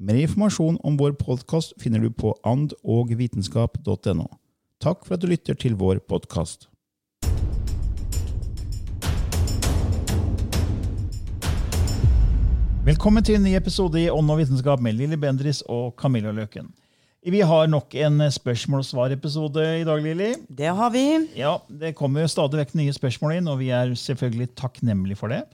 Mer informasjon om vår podkast finner du på andogvitenskap.no. Takk for at du lytter til vår podkast. Velkommen til en ny episode i Ånd og vitenskap med Lilly Bendris og Camilla Løken. Vi har nok en spørsmål og svar-episode i dag, Lilly. Det har vi. Ja, Det kommer stadig vekk nye spørsmål inn, og vi er selvfølgelig takknemlige for det.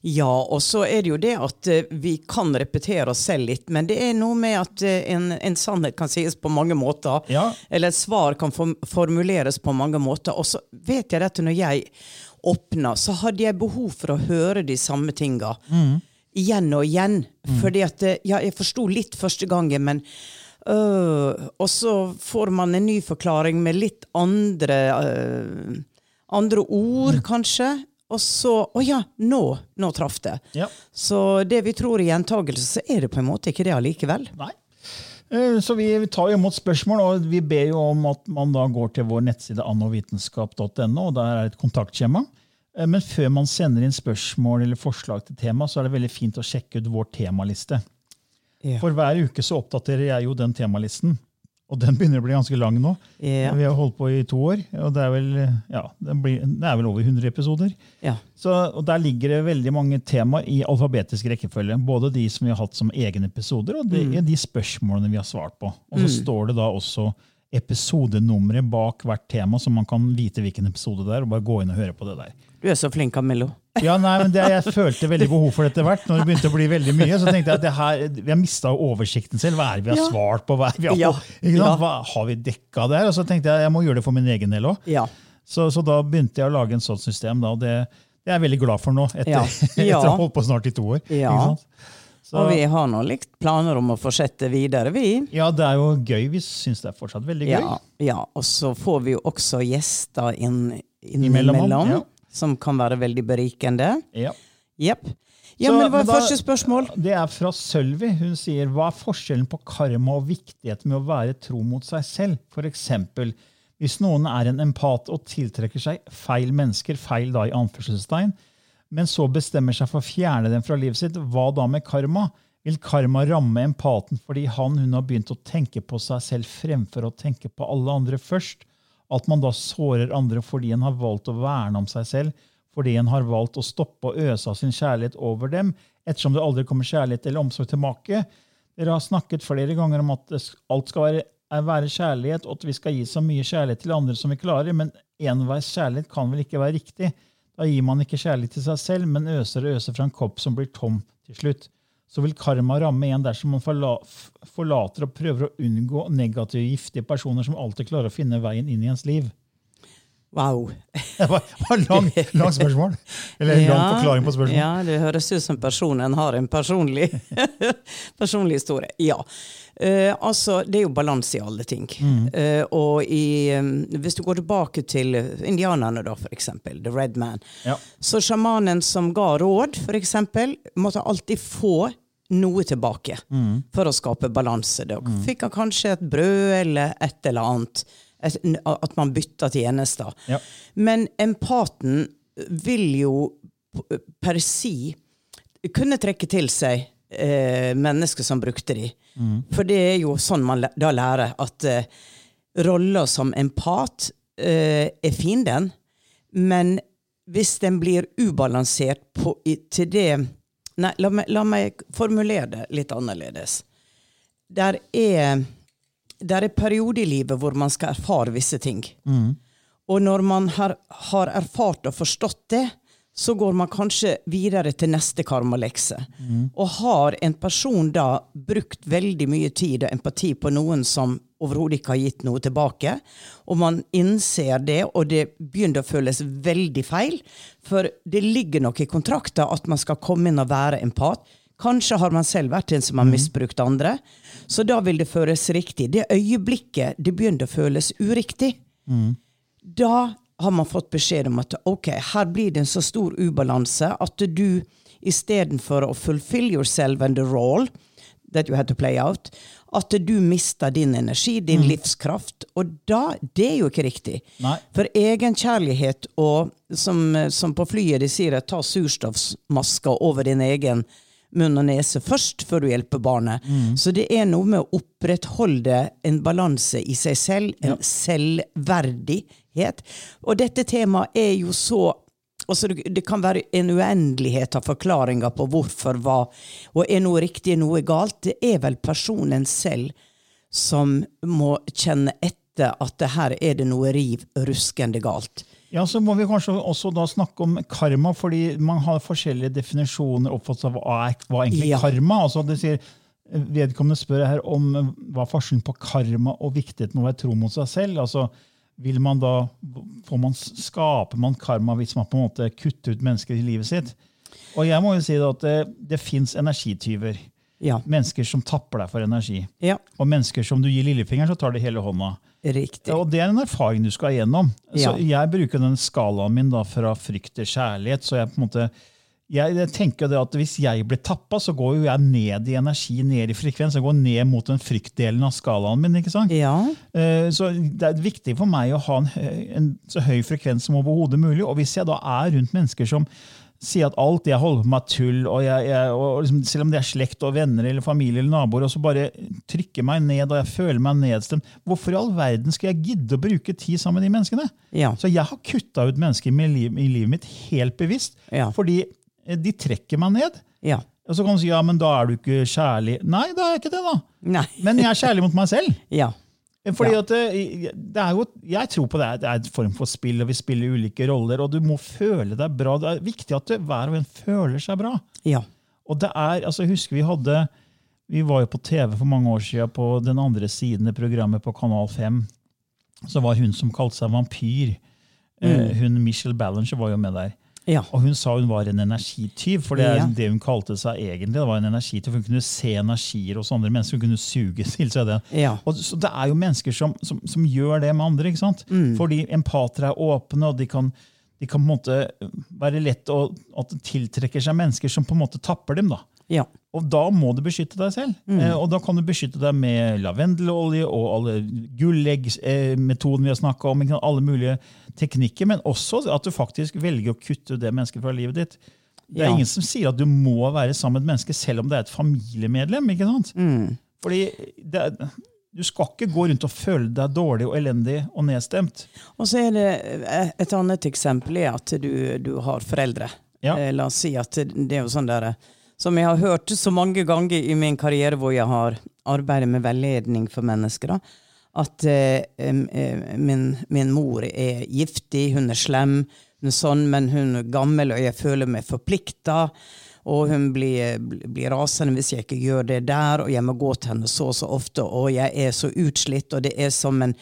Ja, og så er det jo det at eh, vi kan repetere oss selv litt, men det er noe med at eh, en, en sannhet kan sies på mange måter. Ja. Eller et svar kan form formuleres på mange måter. Og så vet jeg at når jeg åpna, så hadde jeg behov for å høre de samme tinga. Igjen og igjen. Fordi at eh, Ja, jeg forsto litt første gangen, men øh, Og så får man en ny forklaring med litt andre øh, Andre ord, kanskje. Og så Å ja, nå, nå traff det. Ja. Så det vi tror er gjentagelse, så er det på en måte ikke det allikevel. Nei. Eh, Så vi tar imot spørsmål, og vi ber jo om at man da går til vår nettside annovitenskap.no, og der er et kontaktskjema. Eh, Men før man sender inn spørsmål eller forslag til tema, så er det veldig fint å sjekke ut vår temaliste. Ja. For hver uke så oppdaterer jeg jo den temalisten. Og den begynner å bli ganske lang nå. Ja. Vi har holdt på i to år, og det er vel, ja, det blir, det er vel over 100 episoder. Ja. Så, og Der ligger det veldig mange temaer i alfabetisk rekkefølge. Både de som vi har hatt som egne episoder, og de, de spørsmålene vi har svart på. Og så står det da også episodenummeret bak hvert tema, så man kan vite hvilken episode det er, og bare gå inn og høre på det der. Du er så flink, Camillo. Ja, nei, men det, Jeg følte veldig behov for det etter hvert. Når det begynte å bli veldig mye, så tenkte jeg at det her, vi har mista oversikten selv. Hva er det vi har Ja. svart på? Hva, vi har, Ja. Ja. Hva har vi dekka der? Og så tenkte jeg jeg må gjøre det for min egen del òg. Ja. Så, så da begynte jeg å lage en sånt system. Da, og det, det er jeg veldig glad for nå, etter, Ja. etter å ha holdt på snart i to år. Så, Og vi har nå likt planer om å fortsette videre, vi. ja, det er jo gøy. Vi syns det er fortsatt veldig gøy. Ja, ja. Og så får vi jo også gjester inn, Imellom, innimellom, ja. som kan være veldig berikende. Ja. Yep. Ja, Så, men hva er første spørsmål? Det er fra Sølvi. Hun sier hva er forskjellen på karma og viktigheten med å være tro mot seg selv? For eksempel, hvis noen er en empat og tiltrekker seg feil mennesker, feil da i anførselstegn, men så bestemmer seg for å fjerne dem fra livet sitt, hva da med karma? Vil karma ramme empaten fordi han hun har begynt å tenke på seg selv fremfor å tenke på alle andre først? At man da sårer andre fordi en har valgt å verne om seg selv, fordi en har valgt å stoppe å øse av sin kjærlighet over dem, ettersom det aldri kommer kjærlighet eller omsorg tilbake. Dere har snakket flere ganger om at alt skal være, være kjærlighet, og at vi skal gi så mye kjærlighet til andre som vi klarer, men enveis kjærlighet kan vel ikke være riktig? Da gir man ikke kjærlighet til seg selv, men øser og øser fra en kopp som blir tom til slutt. Så vil karma ramme en dersom man forlater og prøver å unngå negative, giftige personer som alltid klarer å finne veien inn i ens liv. Wow. Det var, var lang, lang spørsmål. Eller en lang forklaring på spørsmålet. Ja, det høres ut som personen har en personlig, personlig historie. Ja. Eh, altså, det er jo balanse i alle ting. Mm. Uh, og i, um, hvis du går tilbake til indianerne, da, eksempel, The Red Man, Ja. så sjamanen som ga råd, for eksempel, måtte alltid få noe tilbake Mm. for å skape balanse. Da fikk han kanskje et brød eller et eller annet. Et, at man bytta tjenester. Ja. Men empaten vil jo per si kunne trekke til seg eh, mennesker som brukte de. For det er jo sånn man da lærer at eh, rolla som empat eh, er fin, den. Men hvis den blir ubalansert på, i, til det Nei, la meg, la meg formulere det litt annerledes. Der er, der er perioder i livet hvor man skal erfare visse ting. Og når man har, har erfart og forstått det, så går man kanskje videre til neste karmalekse. Og har en person da brukt veldig mye tid og empati på noen som overhodet ikke har gitt noe tilbake, og man innser det, og det begynner å føles veldig feil, for det ligger nok i kontrakta at man skal komme inn og være empat. Kanskje har man selv vært en som har misbrukt andre, så da vil det føles riktig. Det øyeblikket det begynner å føles uriktig, da har man fått beskjed om at ok, her blir det en så stor ubalanse at du istedenfor å fulfill yourself and the role that you had to play out, at du mister din energi, din livskraft. Og da, det er jo ikke riktig. Nei. For egenkjærlighet og, som, som på flyet de sier, ta surstoffmaska over din egen munn og nese først, før du hjelper barnet. Så det er noe med å opprettholde en balanse i seg selv, en selvverdighet. Og dette temaet er jo så Altså, det det kan være en uendelighet av forklaringer på hvorfor, hva, og er noe riktig, noe galt. Det er vel personen selv som må kjenne etter at det her er det noe riv ruskende galt. Ja, så må vi kanskje også da snakke om karma, fordi man har forskjellige definisjoner oppfattet av hva er hva egentlig Ja. karma. Altså det sier, vedkommende spør her om hva forskjellen på karma og viktigheten av å være tro mot seg selv. Altså, vil man da, får man, Skaper man karma hvis man på en måte kutter ut mennesker i livet sitt? Og jeg må jo si at det, det fins energityver. Ja. Mennesker som tapper deg for energi. Ja, Og mennesker som du gir lillefingeren, så tar de hele hånda. riktig. Og Det er en erfaring du skal igjennom. Så Ja. Jeg bruker den skalaen min da fra frykt til kjærlighet. så jeg på en måte, jeg, jeg tenker det at Hvis jeg blir tappa, så går jo jeg ned i energi, ned i frekvens. Jeg går ned mot den fryktdelen av skalaen min. ikke sant? Ja, Eh, Så Det er viktig for meg å ha en, en så høy frekvens som overhodet mulig. Og hvis jeg da er rundt mennesker som sier at alt jeg holder på med er tull, og, jeg, jeg, og liksom, selv om det er slekt og venner eller familie eller naboer, og så bare trykker meg ned og jeg føler meg nedstemt, hvorfor i all verden skal jeg gidde å bruke tid sammen med de menneskene? ja. Så jeg har kutta ut mennesker i liv, i livet mitt helt bevisst, Ja. fordi de trekker meg ned. ja. Og så kan du si ja, men da er du ikke kjærlig. Nei, da er jeg ikke det, da. Nei. Men jeg er kjærlig mot meg selv. Ja. Fordi Ja. at det, det er jo, Jeg tror på det det er en form for spill, og vi spiller ulike roller. Og du må føle deg bra. Det er viktig at det, hver og en føler seg bra. Ja. Og det er, altså Jeg husker vi hadde Vi var jo på TV for mange år siden på den andre siden av programmet på Kanal 5. Så var hun som kalte seg vampyr. Mm. Hun Michelle Ballinger var jo med der. Ja. Og hun sa hun var en energityv, for det er Ja. det hun kalte seg egentlig. det var en energityv. Hun kunne se energier hos andre mennesker. Hun kunne suge til seg det. Ja. Og, så det er jo mennesker som, som, som gjør det med andre. ikke sant? Fordi empater er åpne, og de kan, de kan på en måte være lett å, at det tiltrekker seg mennesker som på en måte tapper dem. da. Ja. Og da må du beskytte deg selv. Eh, og da kan du beskytte deg med lavendelolje og alle gulleggmetoden vi har snakka om. Alle mulige teknikker, men også at du faktisk velger å kutte det mennesket fra livet ditt. Det er Ja. ingen som sier at du må være sammen med et menneske selv om det er et familiemedlem. ikke sant? Fordi det, du skal ikke gå rundt og føle deg dårlig og elendig og nedstemt. Og så er det eh, et annet eksempel er at du, du har foreldre. Ja. Eh, La oss si at det er jo sånn der, som jeg har hørt så mange ganger i min karriere hvor jeg har arbeidet med veiledning for mennesker, da, at eh, eh, min, min mor er giftig, hun er slem, hun er sånn, men hun er gammel, og jeg føler meg forplikta. Og hun blir, blir rasende hvis jeg ikke gjør det der, og jeg må gå til henne så og så ofte, og jeg er så utslitt, og det er som en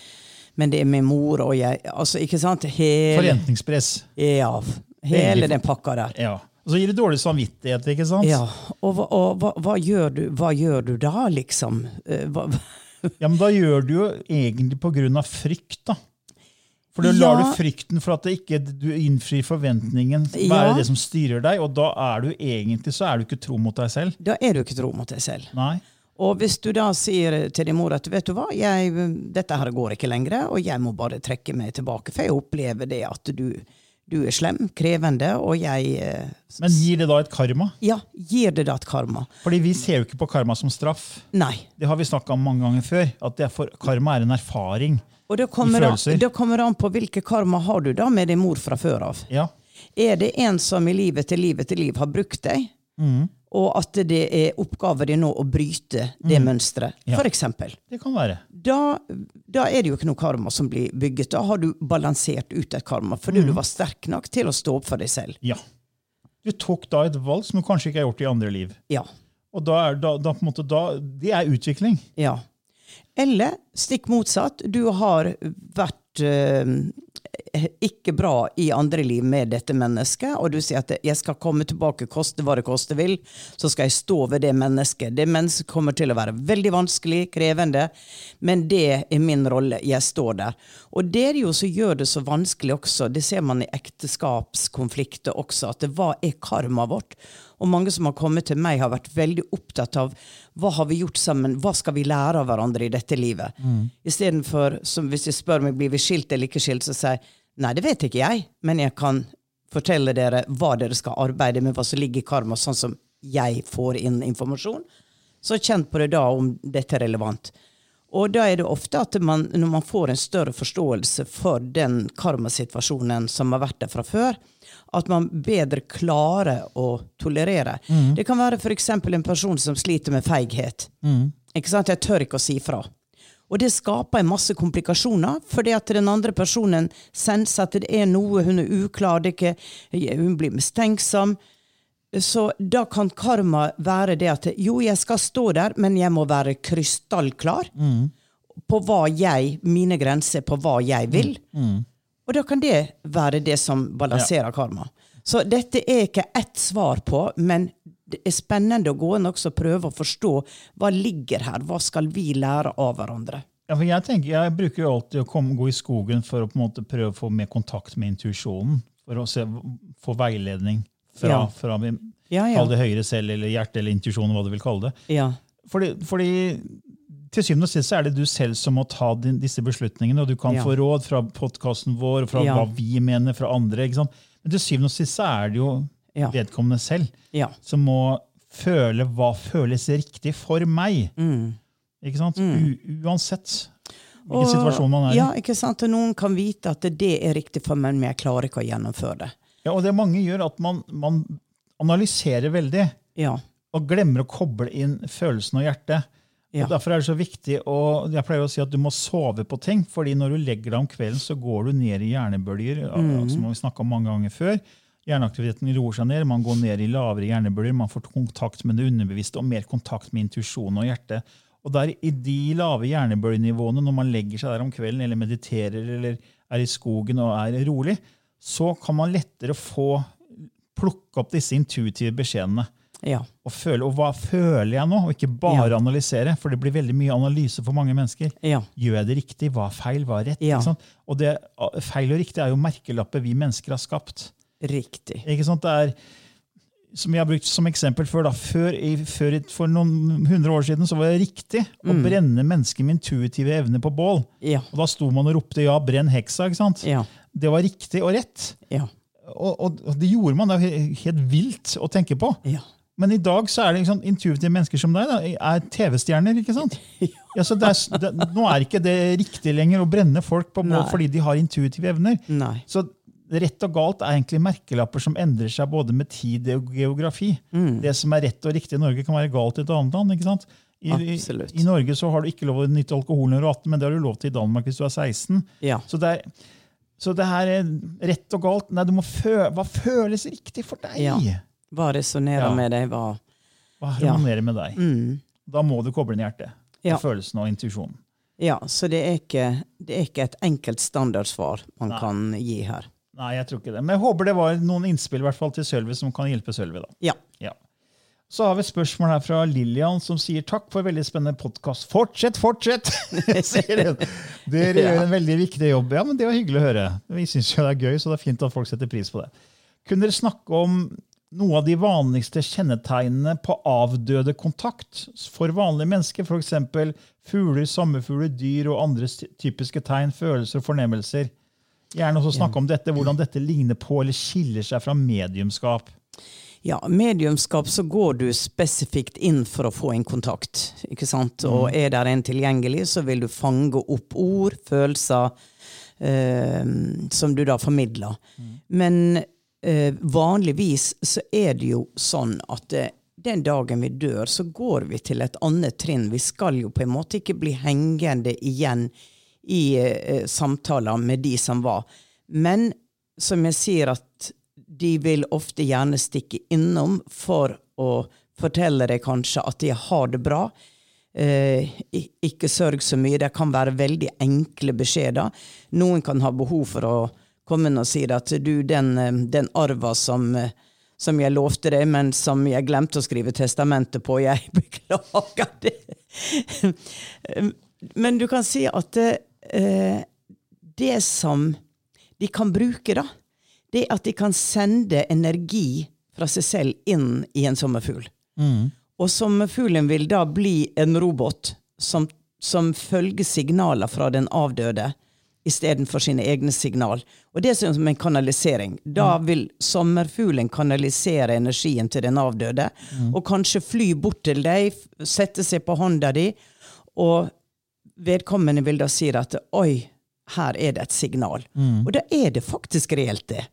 Men det er min mor, og jeg Altså, ikke sant? Hele, Forventningspress. ja, hele den pakka der. Ja. Og så gir det dårlig samvittighet. ikke sant? Ja, og, hva- og hva, hva, gjør du, hva gjør du da, liksom? Eh, Hva, Ja, men Da gjør du jo egentlig på grunn av frykt. da. For da Ja. lar du frykten for at det ikke, du innfrir forventningen, være Ja. det som styrer deg. Og da er du egentlig så er du ikke tro mot deg selv. da er du ikke tro mot deg selv. Nei. Og hvis du da sier til din mor at vet du hva, jeg, dette her går ikke lenger, og jeg må bare trekke meg tilbake, for jeg opplever det at du, du er slem, krevende, og jeg eh, Men gir det da et karma? Ja, gir det da et karma? Fordi vi ser jo ikke på karma som straff. Nei. Det har vi snakka om mange ganger før. At det er for, karma er en erfaring. Og det kommer, an, kommer an på hvilke karma har du da med din mor fra før av. Ja. Er det en som i livet til livet til liv har brukt deg, Mm. og at det er oppgaven din nå å bryte det mønsteret, Mm. Ja. for eksempel, Det kan være. da, da er det jo ikke noe karma som blir bygget. Da har du balansert ut et karma, fordi Mm. du var sterk nok til å stå opp for deg selv. Ja. Du tok da et valg som du kanskje ikke har gjort i andre liv. Ja. Og da er, da, da, måte, det er utvikling. Ja. Eller stikk motsatt. Du har vært eh, ikke bra i andre liv med dette mennesket, og du sier at 'jeg skal komme tilbake, koste hva det koste vil', så skal jeg stå ved det mennesket. Det mennesket kommer til å være veldig vanskelig, krevende, men det er min rolle. Jeg står der. Og det er jo som gjør det så vanskelig også, det ser man i ekteskapskonflikter også, at hva er karmaet vårt? Og mange som har kommet til meg, har vært veldig opptatt av hva har vi gjort sammen, hva skal vi lære av hverandre i dette livet? Mm. Istedenfor, som hvis de spør meg blir vi skilt eller ikke skilt, så sier jeg nei, det vet ikke jeg, men jeg kan fortelle dere hva dere skal arbeide med, hva som ligger i karma, sånn som jeg får inn informasjon. Så kjenn på det da om dette er relevant. Og da er det ofte at man, når man får en større forståelse for den karmasituasjonen som har vært der fra før, at man bedre klarer å tolerere. Det kan være f.eks. en person som sliter med feighet. Ikke sant? Jeg tør ikke å si fra. Og det skaper en masse komplikasjoner, fordi at den andre personen senser at det er noe, hun er uklar, det ikke, hun blir mistenksom. Så da kan karma være det at jo, jeg skal stå der, men jeg må være krystallklar på hva jeg, mine grenser på hva jeg vil. Og da kan det være det som balanserer karma. Så dette er ikke ett svar på, men det er spennende å gå inn og prøve å forstå hva ligger her, hva skal vi lære av hverandre. Ja, for jeg, tenker, jeg bruker jo alltid å komme, gå i skogen for å på en måte prøve å få mer kontakt med intuisjonen. For å se, få veiledning fra, Ja. fra min, Ja, ja. kall det høyre selv, eller hjerte, eller intuisjon, hva du vil kalle det. Ja, Fordi, fordi til syvende og sist er det du selv som må ta din, disse beslutningene, og du kan Ja. få råd fra podkasten vår fra Ja. hva vi mener fra andre. ikke sant? Men til syvende og sist er det jo Ja. vedkommende selv som må føle hva føles riktig for meg. Mm. Ikke sant? U uansett hvilken situasjon man er i. Ja, ikke sant? Og noen kan vite at det er riktig for meg, men jeg klarer ikke å gjennomføre det. Ja, og det mange gjør, at man, man analyserer veldig Ja. og glemmer å koble inn følelsen og hjertet. Ja. Og Derfor er det så viktig å, jeg pleier å si at du må sove på ting. fordi når du legger deg om kvelden, så går du ned i hjernebølger. Mm. som vi om mange ganger før. Hjerneaktiviteten roer seg ned, man går ned i lavere hjernebølger, man får kontakt med det underbevisste og mer kontakt med intuisjon og hjerte. Og der I de lave hjernebølgenivåene, når man legger seg der om kvelden eller mediterer eller er i skogen og er rolig, så kan man lettere få plukke opp disse intuitive beskjedene Ja. og føle, og hva føler jeg nå, og ikke bare Ja. analysere. For det blir veldig mye analyse for mange mennesker. Ja. Gjør jeg det riktig? Hva er feil? Hva er rett? Og det, feil og riktig er jo merkelapper vi mennesker har skapt. Riktig. Ikke sant? Det er, som jeg har brukt som eksempel før, da, før, før for noen hundre år siden så var det riktig å Mm. brenne mennesker med intuitive evner på bål. Ja. Og da sto man og ropte ja, brenn heksa. ikke sant? Ja. Det var riktig og rett. Ja. Og, og, og det gjorde man. Det er helt vilt å tenke på. Ja. Men i dag så er det liksom, intuitive mennesker som deg da, er TV-stjerner. ikke sant? Ja, så det er, det, nå er ikke det riktig lenger å brenne folk på mål fordi de har intuitive evner. Nei. Så rett og galt er egentlig merkelapper som endrer seg både med tid og geografi. Mm. Det som er rett og riktig i Norge, kan være galt i et annet land. ikke sant? I, i. I Norge så har du ikke lov å nytte alkohol når du er 18, men det har du lov til i Danmark hvis du er 16. Ja. Så det, er, så det her er rett og galt. Nei, du må fø, Hva føles riktig for deg? Ja. Hva resonnerer Ja. med deg? Hva Hva harmonerer med deg? mm. Da må du koble inn hjertet. Ja. Følelsen og intuisjonen. Ja, så det er ikke, det er ikke et enkelt standardsvar man Nei. kan gi her. Nei, jeg tror ikke det. Men jeg håper det var noen innspill fall til Sølvi som kan hjelpe Sølvi. Ja. Ja. Så har vi et spørsmål her fra Lillian, som sier takk for en veldig spennende podkast. Fortsett, fortsett! sier hun. Dere Ja. gjør en veldig viktig jobb. Ja, men Det var hyggelig å høre. Vi syns jo det er gøy, så det er fint at folk setter pris på det. Kunne dere snakke om noe av de vanligste kjennetegnene på avdøde kontakt for vanlige mennesker, f.eks. fugler, sommerfugler, dyr og andre typiske tegn, følelser og fornemmelser. Gjerne også snakke om dette, hvordan dette ligner på eller skiller seg fra mediumskap. Ja, mediumskap så går du spesifikt inn for å få en kontakt. ikke sant? Og er der en tilgjengelig, så vil du fange opp ord, følelser, eh, som du da formidler. Men eh, vanligvis så er det jo sånn at eh, den dagen vi dør, så går vi til et annet trinn. Vi skal jo på en måte ikke bli hengende igjen i eh, samtaler med de som var. Men som jeg sier, at de vil ofte gjerne stikke innom for å fortelle deg kanskje at de har det bra. Eh, ikke sørg så mye. Det kan være veldig enkle beskjeder. Noen kan ha behov for å komme inn og sier at du, den, eh, den arva som, eh, som jeg lovte deg, men som jeg glemte å skrive testamentet på, jeg beklager det. Men du kan si at eh, det som de kan bruke, da, det er at de kan sende energi fra seg selv inn i en sommerfugl. Og sommerfuglen vil da bli en robot som, som følger signaler fra den avdøde istedenfor sine egne signal. Og det er som en kanalisering. Da vil sommerfuglen kanalisere energien til den avdøde, og kanskje fly bort til deg, sette seg på hånda di, og vedkommende vil da si at oi, her er det et signal. Og da er det faktisk reelt det.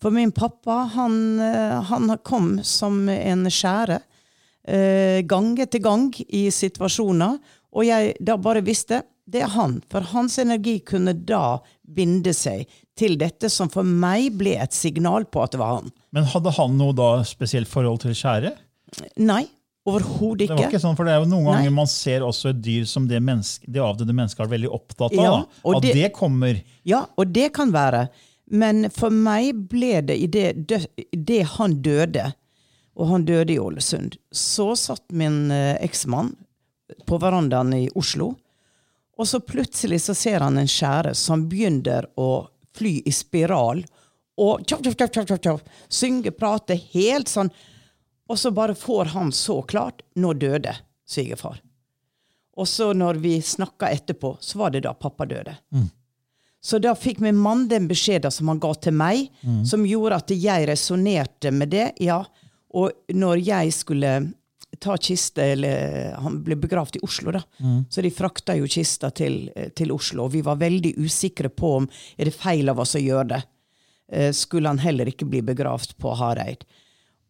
For min pappa, han, eh, han kom som en skjære. eh, Gang etter gang i situasjoner. Og jeg da bare visste det er han. For hans energi kunne da binde seg til dette som for meg ble et signal på at det var han. Men hadde han noe da spesielt forhold til skjæret? Nei, overhodet Det var ikke. ikke sånn, for det er jo noen Nei. ganger man ser også et dyr som det, menneske, det avdøde mennesket er veldig opptatt av. Ja, At det- det kommer Ja, og det kan være. Men for meg ble det i det, det han døde, og han døde i Ålesund, så satt min eh, eksmann på verandaen i Oslo, og så plutselig så ser han en skjære som begynner å fly i spiral, og tjoff, tjoff, tjoff, tjoff, tjoff, synge, prate, helt sånn. Og så bare får han så klart Nå døde svigerfar. Og så når vi snakka etterpå, så var det da pappa døde. Så da fikk min mann den beskjeden som han ga til meg, som gjorde at jeg resonnerte med det. ja. Og når jeg skulle ta kiste eller Han ble begravd i Oslo, da. Så de frakta jo kista til, til Oslo. Og vi var veldig usikre på om er det feil av oss å gjøre det. Eh, Skulle han heller ikke bli begravd på Hareid.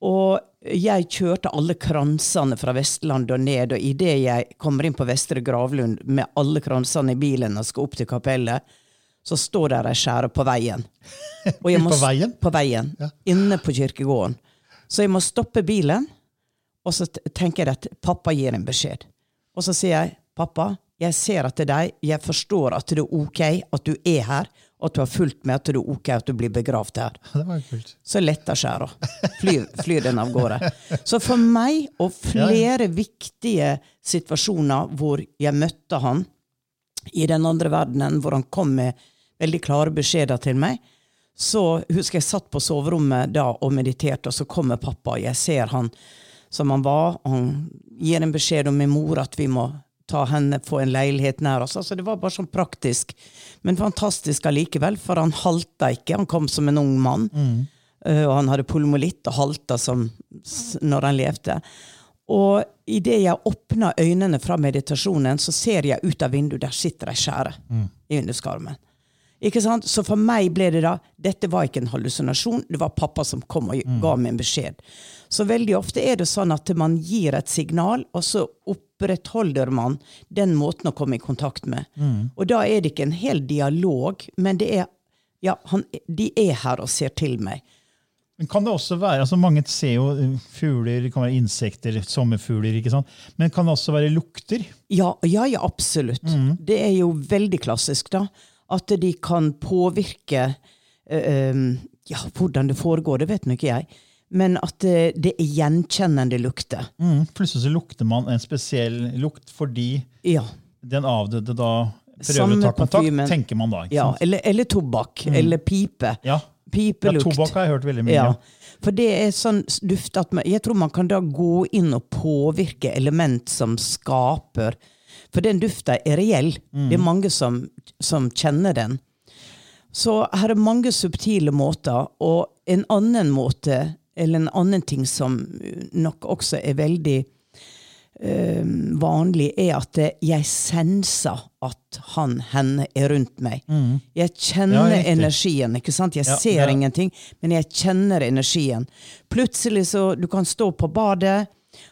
Og jeg kjørte alle kransene fra Vestlandet og ned, og idet jeg kommer inn på Vestre Gravlund med alle kransene i bilen og skal opp til kapellet, så står der ei skjære på veien. På veien? På veien. Inne på kirkegården. Så jeg må stoppe bilen, og så tenker jeg at pappa gir en beskjed. Og så sier jeg, pappa, jeg ser at det er deg, jeg forstår at det er ok at du er her, og at du har fulgt med at det er ok at du blir begravd her Det var kult. så letter skjæra. Flyr, flyr den av gårde. Så for meg, og flere viktige situasjoner hvor jeg møtte han i den andre verdenen, hvor han kom med veldig klare beskjeder til meg, så husker jeg satt på soverommet da og mediterte, og så kommer pappa, og jeg ser han som han var, og han gir en beskjed om min mor at vi må ta henne, få en leilighet nær oss. Altså, det var bare sånn praktisk, men fantastisk allikevel, for han halta ikke. Han kom som en ung mann, Mm. og han hadde pulmolitt og halta som når han levde. Og idet jeg åpna øynene fra meditasjonen, så ser jeg ut av vinduet, der sitter ei skjære i vinduskarmen. Ikke sant? Så for meg ble det da Dette var ikke en hallusinasjon, det var pappa som kom og ga meg en beskjed. Så veldig ofte er det sånn at man gir et signal, og så opprettholder man den måten å komme i kontakt med. Og da er det ikke en hel dialog, men det er Ja, han, de er her og ser til meg. Men kan det også være, altså Mange ser jo fugler, det kan være insekter, sommerfugler. ikke sant? Men kan det også være lukter? Ja, ja, ja absolutt. Det er jo veldig klassisk, da. At de kan påvirke um, Ja, hvordan det foregår, det vet nå ikke jeg. Men at det, det er gjenkjennende lukter. Mm, plutselig så lukter man en spesiell lukt fordi Ja. den avdøde da prøver Samme å ta kontakt, parfymen. tenker man da. ja eller, eller tobakk. Eller pipe. Ja. pipelukt. tobakk har jeg hørt veldig mye. Ja, Ja. for det er sånn duft at man, jeg tror man kan da gå inn og påvirke element som skaper. For den dufta er reell. Det er mange som, som kjenner den. Så her er mange subtile måter, og en annen måte, eller en annen ting som nok også er veldig eh, vanlig, er at jeg senser at han, henne er rundt meg. Jeg kjenner Ja, energien. ikke sant? Jeg Ja, ser ja. ingenting, men jeg kjenner energien. Plutselig så du kan stå på badet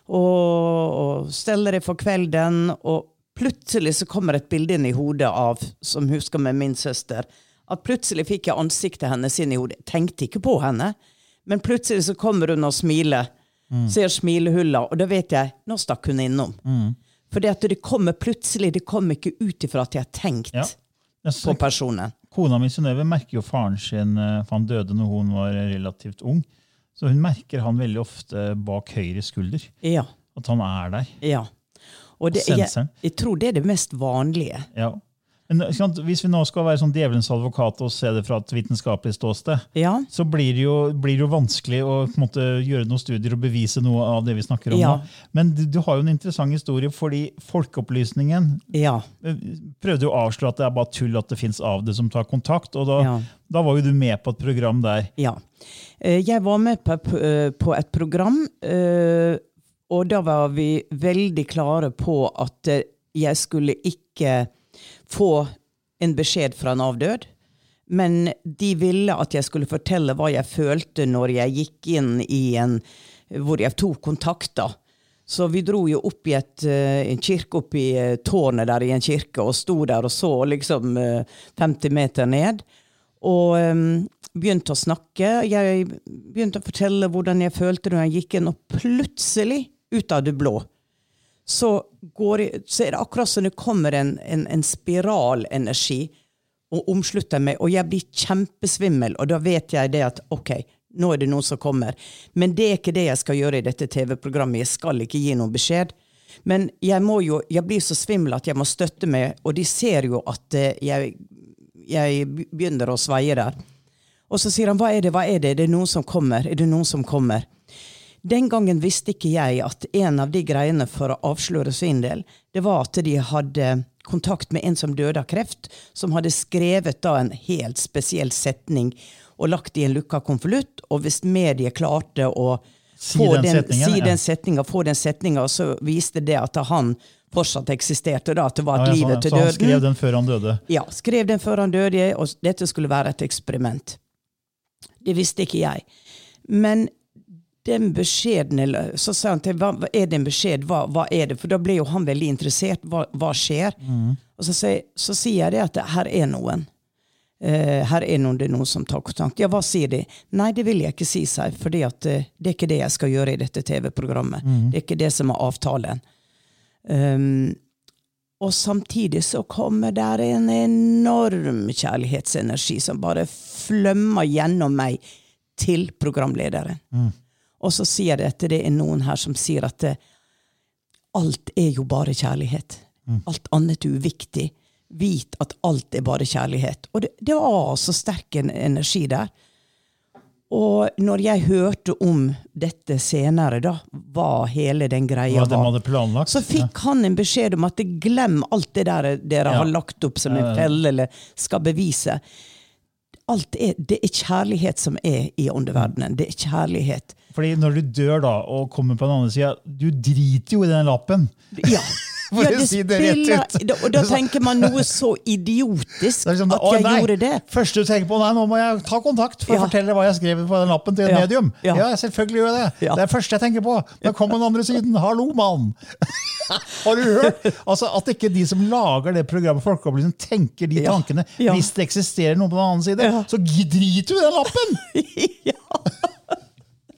og, og stelle deg for kvelden, og plutselig så kommer et bilde inn i hodet av, som husker med min søster, at plutselig fikk jeg ansiktet hennes inn i hodet. Tenkte ikke på henne, men plutselig så kommer hun og smiler. Ser smilehulla, og da vet jeg nå stakk hun innom. For det at det kommer plutselig, det kommer ikke ut ifra at jeg har tenkt Ja. På personen. Kona mi Synnøve merker jo faren sin, eh, for han døde når hun var relativt ung. Så hun merker han veldig ofte bak høyre skulder. Ja. At han er der. ja. Og det, jeg, jeg tror det er det mest vanlige. Ja. Hvis vi nå skal være sånn djevelens advokat og se det fra et vitenskapelig ståsted, Ja. så blir det, jo, blir det jo vanskelig å måte, gjøre noen studier og bevise noe av det vi snakker om Ja. nå. Men du, du har jo en interessant historie, fordi Folkeopplysningen Ja. eh, prøvde jo å avsløre at det er bare tull at det fins det som tar kontakt. og da, da var jo du med på et program der. Ja. Eh, Jeg var med på, eh, på et program, og da var vi veldig klare på at jeg skulle ikke få en beskjed fra en avdød. Men de ville at jeg skulle fortelle hva jeg følte når jeg gikk inn i en hvor jeg tok kontakt. da. Så vi dro jo opp i et, eh, en kirke, opp i eh, tårnet der i en kirke, og sto der og så liksom eh, 50 meter ned. Og um, begynte å snakke. Jeg begynte å fortelle hvordan jeg følte når jeg gikk inn, og plutselig, ut av det blå, så, går så er det akkurat som det kommer en, en, en spiralenergi og omslutter meg, og jeg blir kjempesvimmel, og da vet jeg det at ok, nå er det noen som kommer. Men det er ikke det jeg skal gjøre i dette TV-programmet. Jeg skal ikke gi noen beskjed. Men jeg, jo, jeg blir så svimmel at jeg må støtte meg, og de ser jo at eh, jeg, jeg begynner å sveie der. Og så sier han, hva er det, hva er det, er det noen som kommer, er det noen som kommer? Den gangen visste ikke jeg at en av de greiene for å avsløre sin del, det var at de hadde kontakt med en som døde av kreft, som hadde skrevet da en helt spesiell setning og lagt i en lukka konvolutt, og hvis mediet klarte å Si få den den, setningen, si den setninga, få den setninga, så viste det at han fortsatt eksisterte, da, at det var et ja, livet til døden. så han døden. skrev den før han døde. Ja, skrev den før han døde, og dette skulle være et eksperiment. Det visste ikke jeg. Men den beskjeden, eller så sa han til hva, er det en beskjed, hva, hva er det? For da ble jo han veldig interessert. Hva, hva skjer? Og så, sier- så sier jeg det at her er noen. Uh, her er noen, det er noen som tar kontakt. Ja, hva sier de? Nei, det vil jeg ikke si, seg, for det, at eh, det er ikke det jeg skal gjøre i dette TV-programmet. Det er ikke det som er avtalen. Um, og samtidig så kommer der en enorm kjærlighetsenergi som bare flømmer gjennom meg til programlederen. Og så sier jeg at det er noen her som sier at det, alt er jo bare kjærlighet. Alt annet er uviktig. Vit at alt er bare kjærlighet. Og det, det var så sterk en energi der. Og når jeg hørte om dette senere, da, hva hele den greia de var planlagt. så fikk han en beskjed om at glem alt det der dere Ja. har lagt opp som en felle eller skal bevise. Alt er, det er kjærlighet som er i åndeverdenen. Det er kjærlighet. Fordi når du dør da, og kommer på den andre sida, du driter jo i den lappen. Ja. For ja, å si det rett ut. da- Og da tenker man noe så idiotisk liksom, at jeg nei, gjorde det. Første du tenker på, nei, nå må jeg ta kontakt for Ja. å fortelle hva jeg skrev på den lappen til Ja. medium. Ja. Ja, selvfølgelig gjør jeg det. Ja. Det er det første jeg tenker på. Nå kommer den andre siden. Hallo, mann! Har du hørt? Altså, At ikke de som lager det programmet, Folkeopplysning, tenker de Ja. tankene. Ja. Hvis det eksisterer noe på den annen side, Ja. så driter du i den lappen!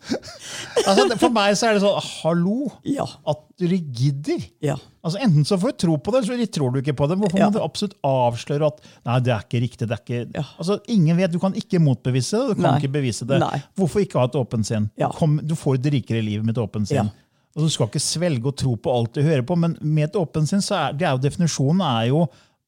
altså, for meg så er det sånn Hallo! Ja. At du gidder! Ja. Altså Enten så får du tro på det, eller så tror du ikke på det. Hvorfor Ja. må du absolutt avsløre at nei, det er ikke riktig? det er ikke... Altså, Ingen vet, Du kan ikke motbevise det, du kan Nei. ikke bevise det. Nei. Hvorfor ikke ha et åpent sinn? Kom, du får et rikere liv med et åpent sinn. Og Du skal ikke svelge og tro på alt du hører på, men med et åpent sinn så er det er jo definisjonen er jo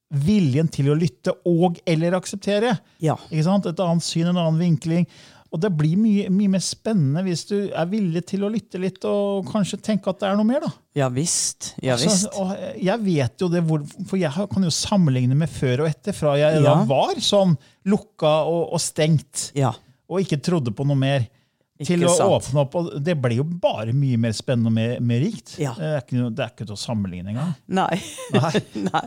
viljen til å lytte og eller akseptere. Ja. Et annet syn, en annen vinkling. Og det blir mye, mye mer spennende hvis du er villig til å lytte litt og kanskje tenke at det er noe mer. da. Ja visst. Ja Altså, visst. Altså, jeg vet jo det, for jeg kan jo sammenligne med før og etter. Fra jeg Ja. var sånn lukka og, og stengt Ja. og ikke trodde på noe mer, til Ikke å sant. åpne opp. og Det blir jo bare mye mer spennende og mer, mer rikt. Ja. Det, er ikke, det er ikke til å sammenligne engang. Nei. Nei. Nei.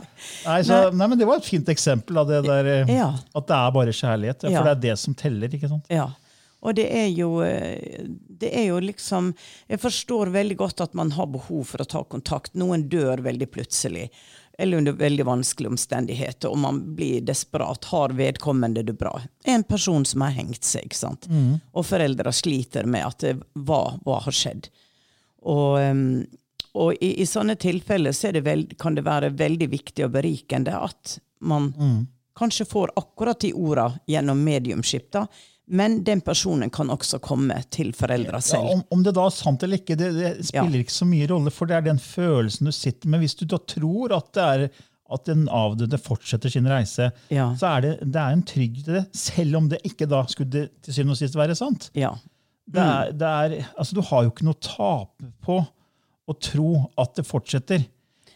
Nei, så, nei, men Det var et fint eksempel av det der, eh, Ja. at det er bare kjærlighet. Ja. For det er det som teller. ikke sant? Ja. Og det er jo eh, Det er jo liksom Jeg forstår veldig godt at man har behov for å ta kontakt. Noen dør veldig plutselig. Eller under veldig vanskelige omstendigheter, og man blir desperat. Har vedkommende det bra? En person som har hengt seg, ikke sant? og foreldre sliter med at det, hva, hva har skjedd? Og, og i, i sånne tilfeller så det veld, kan det være veldig viktig og berikende at man kanskje får akkurat de orda gjennom mediumskip, da, men den personen kan også komme til foreldra Ja, selv. om, om det da er sant eller ikke, det, det spiller Ja. ikke så mye rolle, for det er den følelsen du sitter med. Hvis du da tror at det er at den avdøde fortsetter sin reise, Ja. så er det, det er en trygghet det, selv om det ikke da skulle til syvende og sist være sant. Ja. Det er, det er, altså, du har jo ikke noe å tape på å tro at det fortsetter.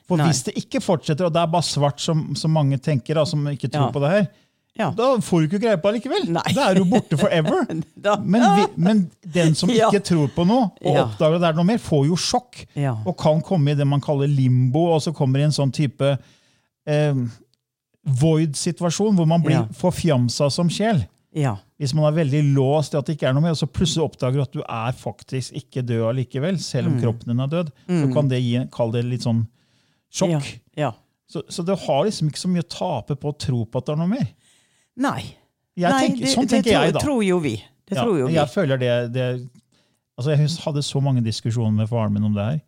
For Nei. hvis det ikke fortsetter, og det er bare svart, som, som mange tenker, da, som ikke tror Ja. på det her, Ja. da får du ikke greie på det likevel. Nei. Da er du borte forever. Men, vi, men den som Ja. ikke tror på noe, og Ja. oppdager at det er noe mer, får jo sjokk. Og kan komme i det man kaller limbo, og så kommer i en sånn type eh, void-situasjon, hvor man blir Ja. forfjamsa som sjel. ja. Hvis man er veldig låst i at det ikke er noe mer, og så plutselig oppdager du at du er faktisk ikke død allikevel, selv om Mm. kroppen din er død, så kan det gi kall det litt sånn sjokk. Ja. Så, så det har liksom ikke så mye å tape på å tro på at det er noe mer. Nei. Nei, tenker, sånn det tenker det, jeg, da. tror jo vi. Det Ja, tror jo vi. jeg føler det, det altså Jeg hadde så mange diskusjoner med faren min om det her.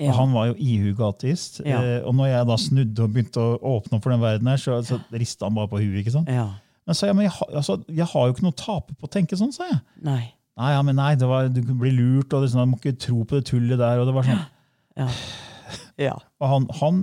Ja. Og han var jo ihuga ateist. Ja. Eh, og når jeg da snudde og begynte å åpne opp for den verden her, så, så rista han bare på huet. ikke sant? Ja. Men så jeg, men jeg, altså, jeg har jo ikke noe å tape på å tenke sånn, sa jeg. Nei. Nei, ja, men nei, det var, du blir lurt, og det, sånn, du må ikke tro på det tullet der. og det var sånn. Ja. Ja. Og han, han,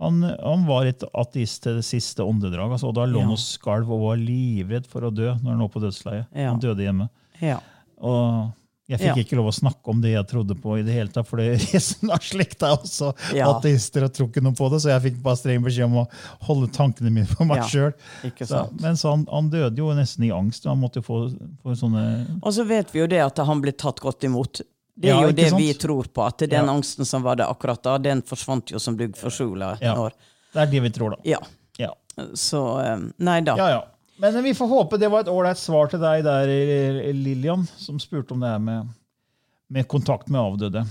han, han var et ateist til det siste åndedrag. Altså, og da lå han Ja. og skalv og var livredd for å dø når han lå på dødsleiet. Ja. Han døde hjemme. Ja. Og jeg fikk ikke lov å snakke om det jeg trodde på, i det hele tatt, for det resten av slekta er også ateister og tror ikke noe på det, så jeg fikk bare streng beskjed om å holde tankene mine for meg Ja. sjøl. Men så han, han døde jo nesten i angst. og Han måtte få, få sånne Og så vet vi jo det at han ble tatt godt imot. Det er Ja, jo det sant? vi tror på, at den Ja. angsten som var der akkurat da, den forsvant jo som dugg for sola. Ja. Det er det vi tror, da. Ja. Ja. Så eh, Nei da. Ja, ja. Men vi får håpe det var et ålreit svar til deg der, eh, Lillian, som spurte om det her med, med kontakt med avdøde.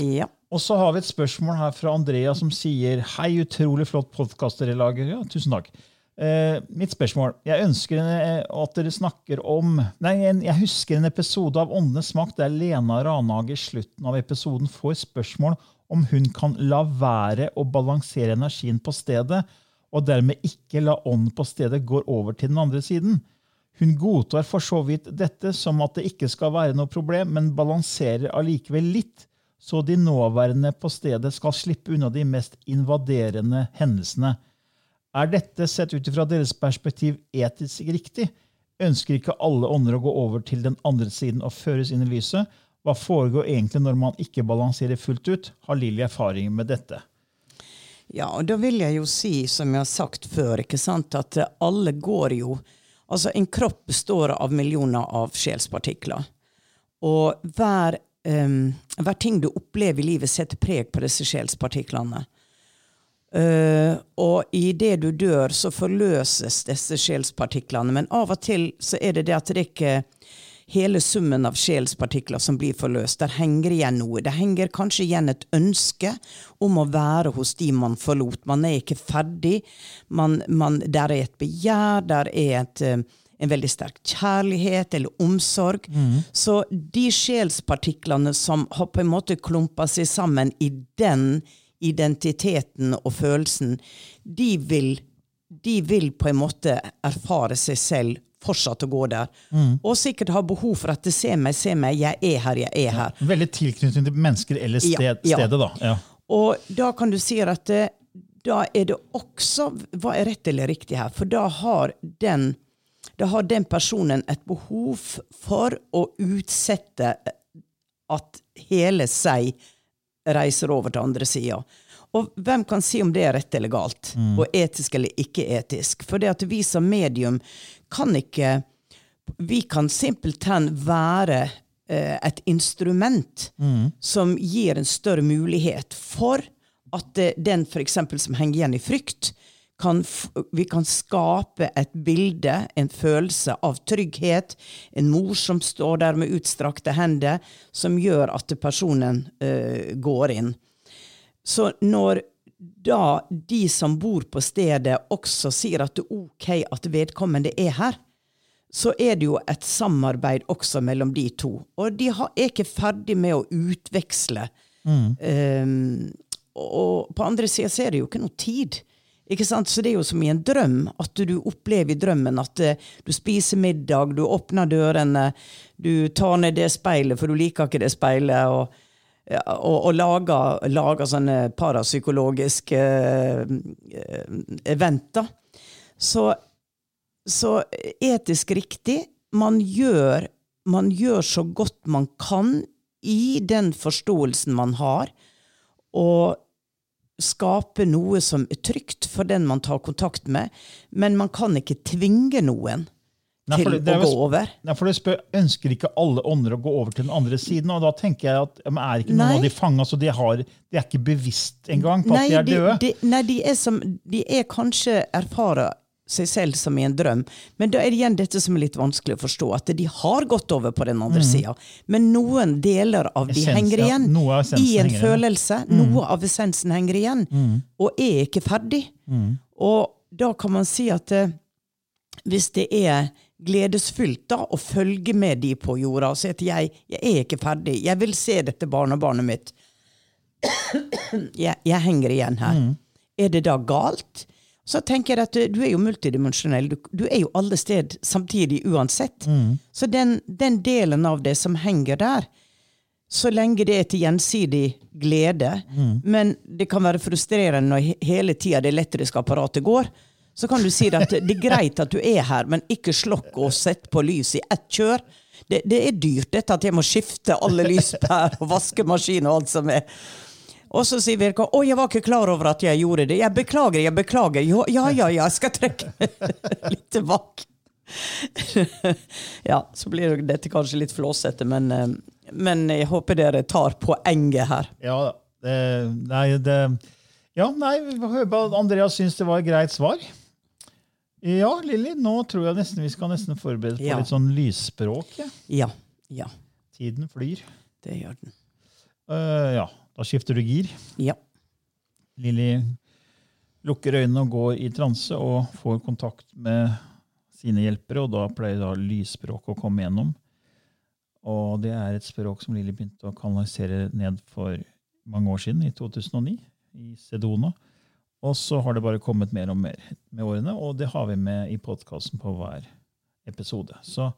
Ja. Og så har vi et spørsmål her fra Andrea som sier Hei, utrolig flott podkast dere lager. Ja, tusen takk. Eh, mitt spørsmål. Jeg ønsker en, at dere snakker om Nei, en, jeg husker en episode av Åndenes makt der Lena Ranhage i slutten av episoden får spørsmål om hun kan la være å balansere energien på stedet, og dermed ikke la ånden på stedet gå over til den andre siden. Hun godtar for så vidt dette som at det ikke skal være noe problem, men balanserer allikevel litt, så de nåværende på stedet skal slippe unna de mest invaderende hendelsene. Er dette, sett ut fra deres perspektiv, etisk riktig? Ønsker ikke alle ånder å gå over til den andre siden og føres inn i lyset? Hva foregår egentlig når man ikke balanserer fullt ut? Har Lilly erfaring med dette? Ja, og da vil jeg jo si, som jeg har sagt før, ikke sant, at alle går jo Altså, en kropp består av millioner av sjelspartikler. Og hver, um, hver ting du opplever i livet, setter preg på disse sjelspartiklene. Eh, og i det du dør, så forløses disse sjelspartiklene. Men av og til så er det det at det er ikke hele summen av sjelspartikler som blir forløst. Der henger igjen noe. Det henger kanskje igjen et ønske om å være hos de man forlot. Man er ikke ferdig. Man, man, der er et begjær, der er et, eh, en veldig sterk kjærlighet eller omsorg. Så de sjelspartiklene som har på en måte klumpa seg sammen i den identiteten og følelsen, de vil, de vil på en måte erfare seg selv fortsatt å gå der. Og sikkert ha behov for at det ser meg, se meg, jeg er her, jeg er her. Veldig tilknytning til mennesker eller sted, Ja, ja. stedet, da. Og da kan du si at det, da er det også Hva er rett eller riktig her? For da har den, da har den personen et behov for å utsette at hele seg reiser over til andre sida. Og hvem kan si om det er rett eller galt, og etisk eller ikke etisk? For det at vi som medium kan ikke Vi kan simpelthen være eh, et instrument som gir en større mulighet for at eh, den for eksempel som henger igjen i frykt, kan, vi kan skape et bilde, en følelse av trygghet, en mor som står der med utstrakte hender, som gjør at personen uh, går inn. Så når da de som bor på stedet også sier at det er ok at vedkommende er her, så er det jo et samarbeid også mellom de to. Og de har, er ikke ferdig med å utveksle. Um, og på andre sida så er det jo ikke noe tid. Ikke sant? Så det er jo som i en drøm, at du opplever i drømmen at eh, du spiser middag, du åpner dørene, du tar ned det speilet, for du liker ikke det speilet, og, og, og lager, lager sånne parapsykologiske eh, eh, eventer. Så så etisk riktig man gjør, man gjør så godt man kan i den forståelsen man har, og skape noe som er trygt for den man tar kontakt med, men man kan ikke tvinge noen Nei, for til det- det å gå over. Nei, for det spør, Ønsker ikke alle ånder å gå over til den andre siden? Og da tenker jeg at men Er ikke noen Nei. av de fanga, så de, har, de er ikke bevisst engang på at de er de, døde? de, nei, de er, som, de er kanskje erfarer seg selv som i en drøm, men da er det igjen dette som er litt vanskelig å forstå, at de har gått over på den andre sida, men noen deler av de Mm. Essens, henger ja. igjen av i en følelse. Mm. Noe av essensen henger igjen, og er ikke ferdig. Og da kan man si at eh, hvis det er gledesfylt da, å følge med de på jorda si at jeg, jeg er ikke ferdig, jeg vil se dette barnebarnet mitt, jeg, jeg henger igjen her. Er det da galt? Så tenker jeg at du, du er jo multidimensjonell. Du, du er jo alle sted samtidig uansett. Så den, den delen av det som henger der, så lenge det er til gjensidig glede, men det kan være frustrerende når hele tida det elektriske apparatet går, så kan du si at det er greit at du er her, men ikke slokk og sett på lys i ett kjør. Det, det er dyrt dette at jeg må skifte alle lyspærer og vaskemaskin og alt som er. Og så sier Virka å, jeg var ikke klar over at jeg gjorde det. Jeg beklager, jeg beklager. Jo, Ja, ja, ja, jeg skal trekke litt tilbake. ja, så blir dette kanskje litt flåsete, men, eh, men jeg håper dere tar poenget her. Ja, det, nei, det, ja, nei, Andreas syns det var et greit svar. Ja, Lilly, nå tror jeg nesten vi skal nesten forberede på Ja. litt sånn lysspråk. Ja. Ja, ja, Tiden flyr. det gjør den. Uh, ja, da skifter du gir. Ja. Lilly lukker øynene og går i transe og får kontakt med sine hjelpere, og da pleier da lysspråk å komme gjennom. Og det er et språk som Lilly begynte å kanalisere ned for mange år siden, i 2009, i Sedona. Og så har det bare kommet mer og mer med årene, og det har vi med i podkasten på hver episode. Så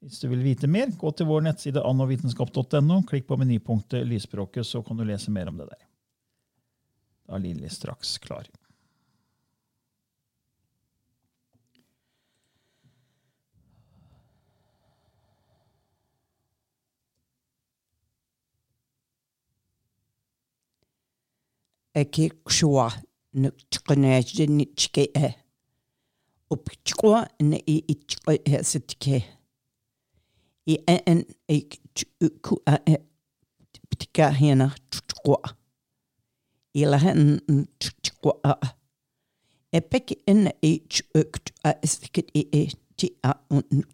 hvis du vil vite mer, gå til vår nettside annovitenskap.no, klikk på menypunktet Lysspråket, så kan du lese mer om det der. Da er Lilly straks klar. Eki kshua nukchkene jinichke e. Upchkwa ne e sitke. I en e ku a e ptika hena chkwa. Ila hen chkwa a. E en e chukt a stiket i e ti a un.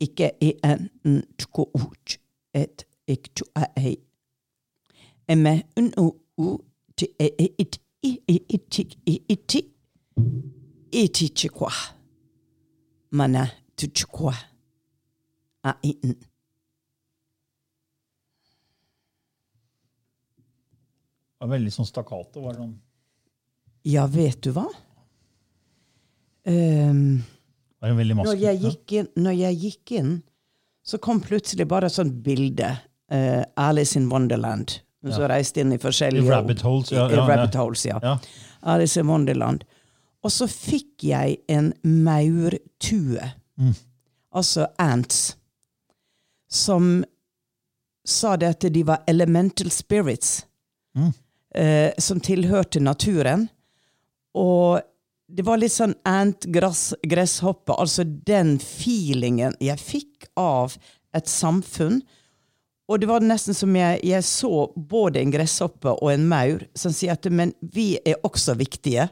Ikke i en chkwa ut. Et ik tu a e. Emme un u ti e e it i iti i iti iti chikwa. Mana tu chikwa. A iten. Det var veldig sånn stakkato. Var det sånn, Ja, vet du hva? Var det veldig når, jeg gikk inn, når jeg gikk inn, så kom plutselig bare et sånt bilde. Uh, Alice in Wonderland. Så reiste inn i forskjellige I rabbit holes, ja, ja, ja. rabbit holes, ja. Ja. Alice in Wonderland. Og så fikk jeg en maurtue. Mm. Altså ants. Som sa det at de var elemental spirits. Mm. Eh, som tilhørte naturen. Og det var litt sånn ant-gresshoppe. Altså den feelingen jeg fikk av et samfunn. Og det var nesten som jeg, jeg så både en gresshoppe og en maur som sier at men vi er også viktige.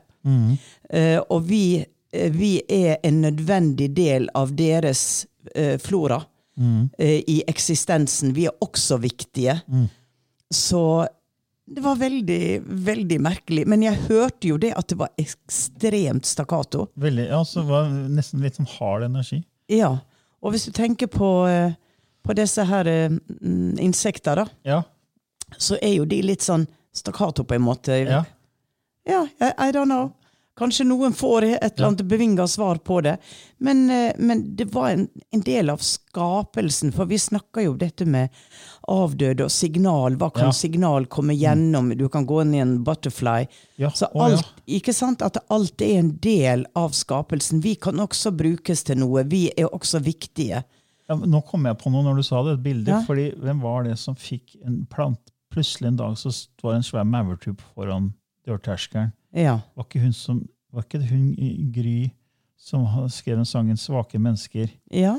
Eh, og vi, eh, vi er en nødvendig del av deres eh, flora eh, i eksistensen. Vi er også viktige. Så det var veldig, veldig merkelig. Men jeg hørte jo det at det var ekstremt stakkato. Veldig, ja, så var det nesten litt sånn hard energi. Ja. Og hvis du tenker på, eh, på disse her eh, mm, insekter, da, Ja. så er jo de litt sånn stakkato på en måte. ja. Ja, I, I don't know. Kanskje noen får et eller annet bevinga svar på det. Men, eh, men det var en, en del av skapelsen, for vi snakker jo dette med avdøde og signal. Hva kan Ja. signal komme gjennom? Du kan gå inn i en butterfly. Ja, Så ja. alt, ikke sant? At alt er en del av skapelsen. Vi kan også brukes til noe. Vi er også viktige. Nå kom jeg på noe når du sa det, et bilde. Fordi Hvem var det som fikk en plant Plutselig en dag så står en svær maurtupp foran dørterskelen. Ja. Var ikke hun som, var ikke det hun Gry som skrev den sangen 'Svake mennesker'? Ja.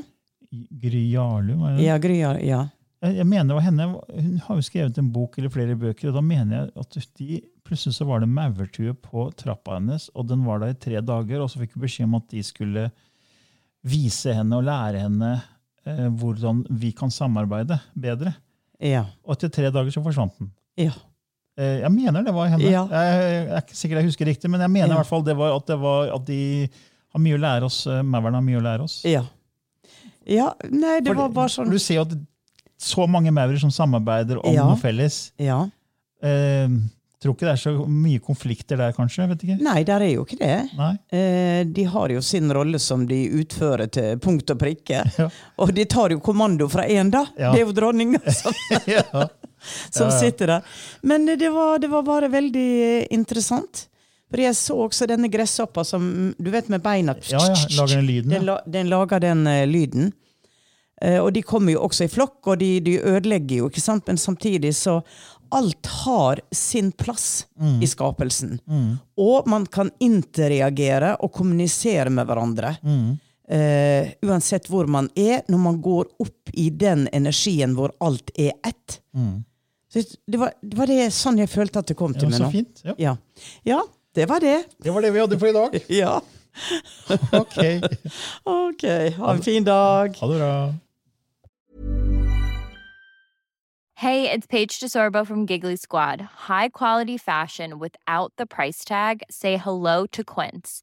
Gry Jarlum? var det? Ja, Gryar. Ja. Jeg, jeg mener det var henne. Hun har jo skrevet en bok eller flere bøker, og da mener jeg at de, plutselig så var det maurtue på trappa hennes, og den var der i tre dager, og så fikk hun beskjed om at de skulle vise henne og lære henne eh, hvordan vi kan samarbeide bedre. Ja. Og etter tre dager så forsvant den. Ja. Eh, jeg mener det var henne. Ja. Jeg, jeg er ikke sikker jeg husker riktig, men jeg mener Ja. i hvert fall det var at, det var at de har mye å lære oss. eh, Mauren har mye å lære oss. Ja. ja. Nei, det For var bare sånn Du ser jo at så mange maurer som samarbeider om noe felles. Ja. Eh, tror ikke det er så mye konflikter der, kanskje? vet ikke. Nei, der er jo ikke det. Eh, de har jo sin rolle som de utfører til punkt og prikke. Ja. Og de tar jo kommando fra én, da. Ja. Det er jo dronninga som, ja. som sitter der. Men det var, det var bare veldig interessant. For jeg så også denne gresshoppa som Du vet med beina ja, ja. Lager den lyden. Den, Ja. la, den lager den uh, lyden. Uh, og de kommer jo også i flokk, og de, de ødelegger jo, ikke sant? Men samtidig så Alt har sin plass Mm. i skapelsen. Og man kan interreagere og kommunisere med hverandre. Mm. Uh, uansett hvor man er, når man går opp i den energien hvor alt er ett. Mm. Så det var det, var det sånn jeg følte at det kom til Ja, meg så nå. fint. Ja. Ja. ja, det var det. Det var det vi hadde for i dag. Ja. Ok. Ok, ha en fin dag. Ha det bra. Hey, it's Paige DeSorbo from Giggly Squad. High quality fashion without the price tag. Say hello to Quince.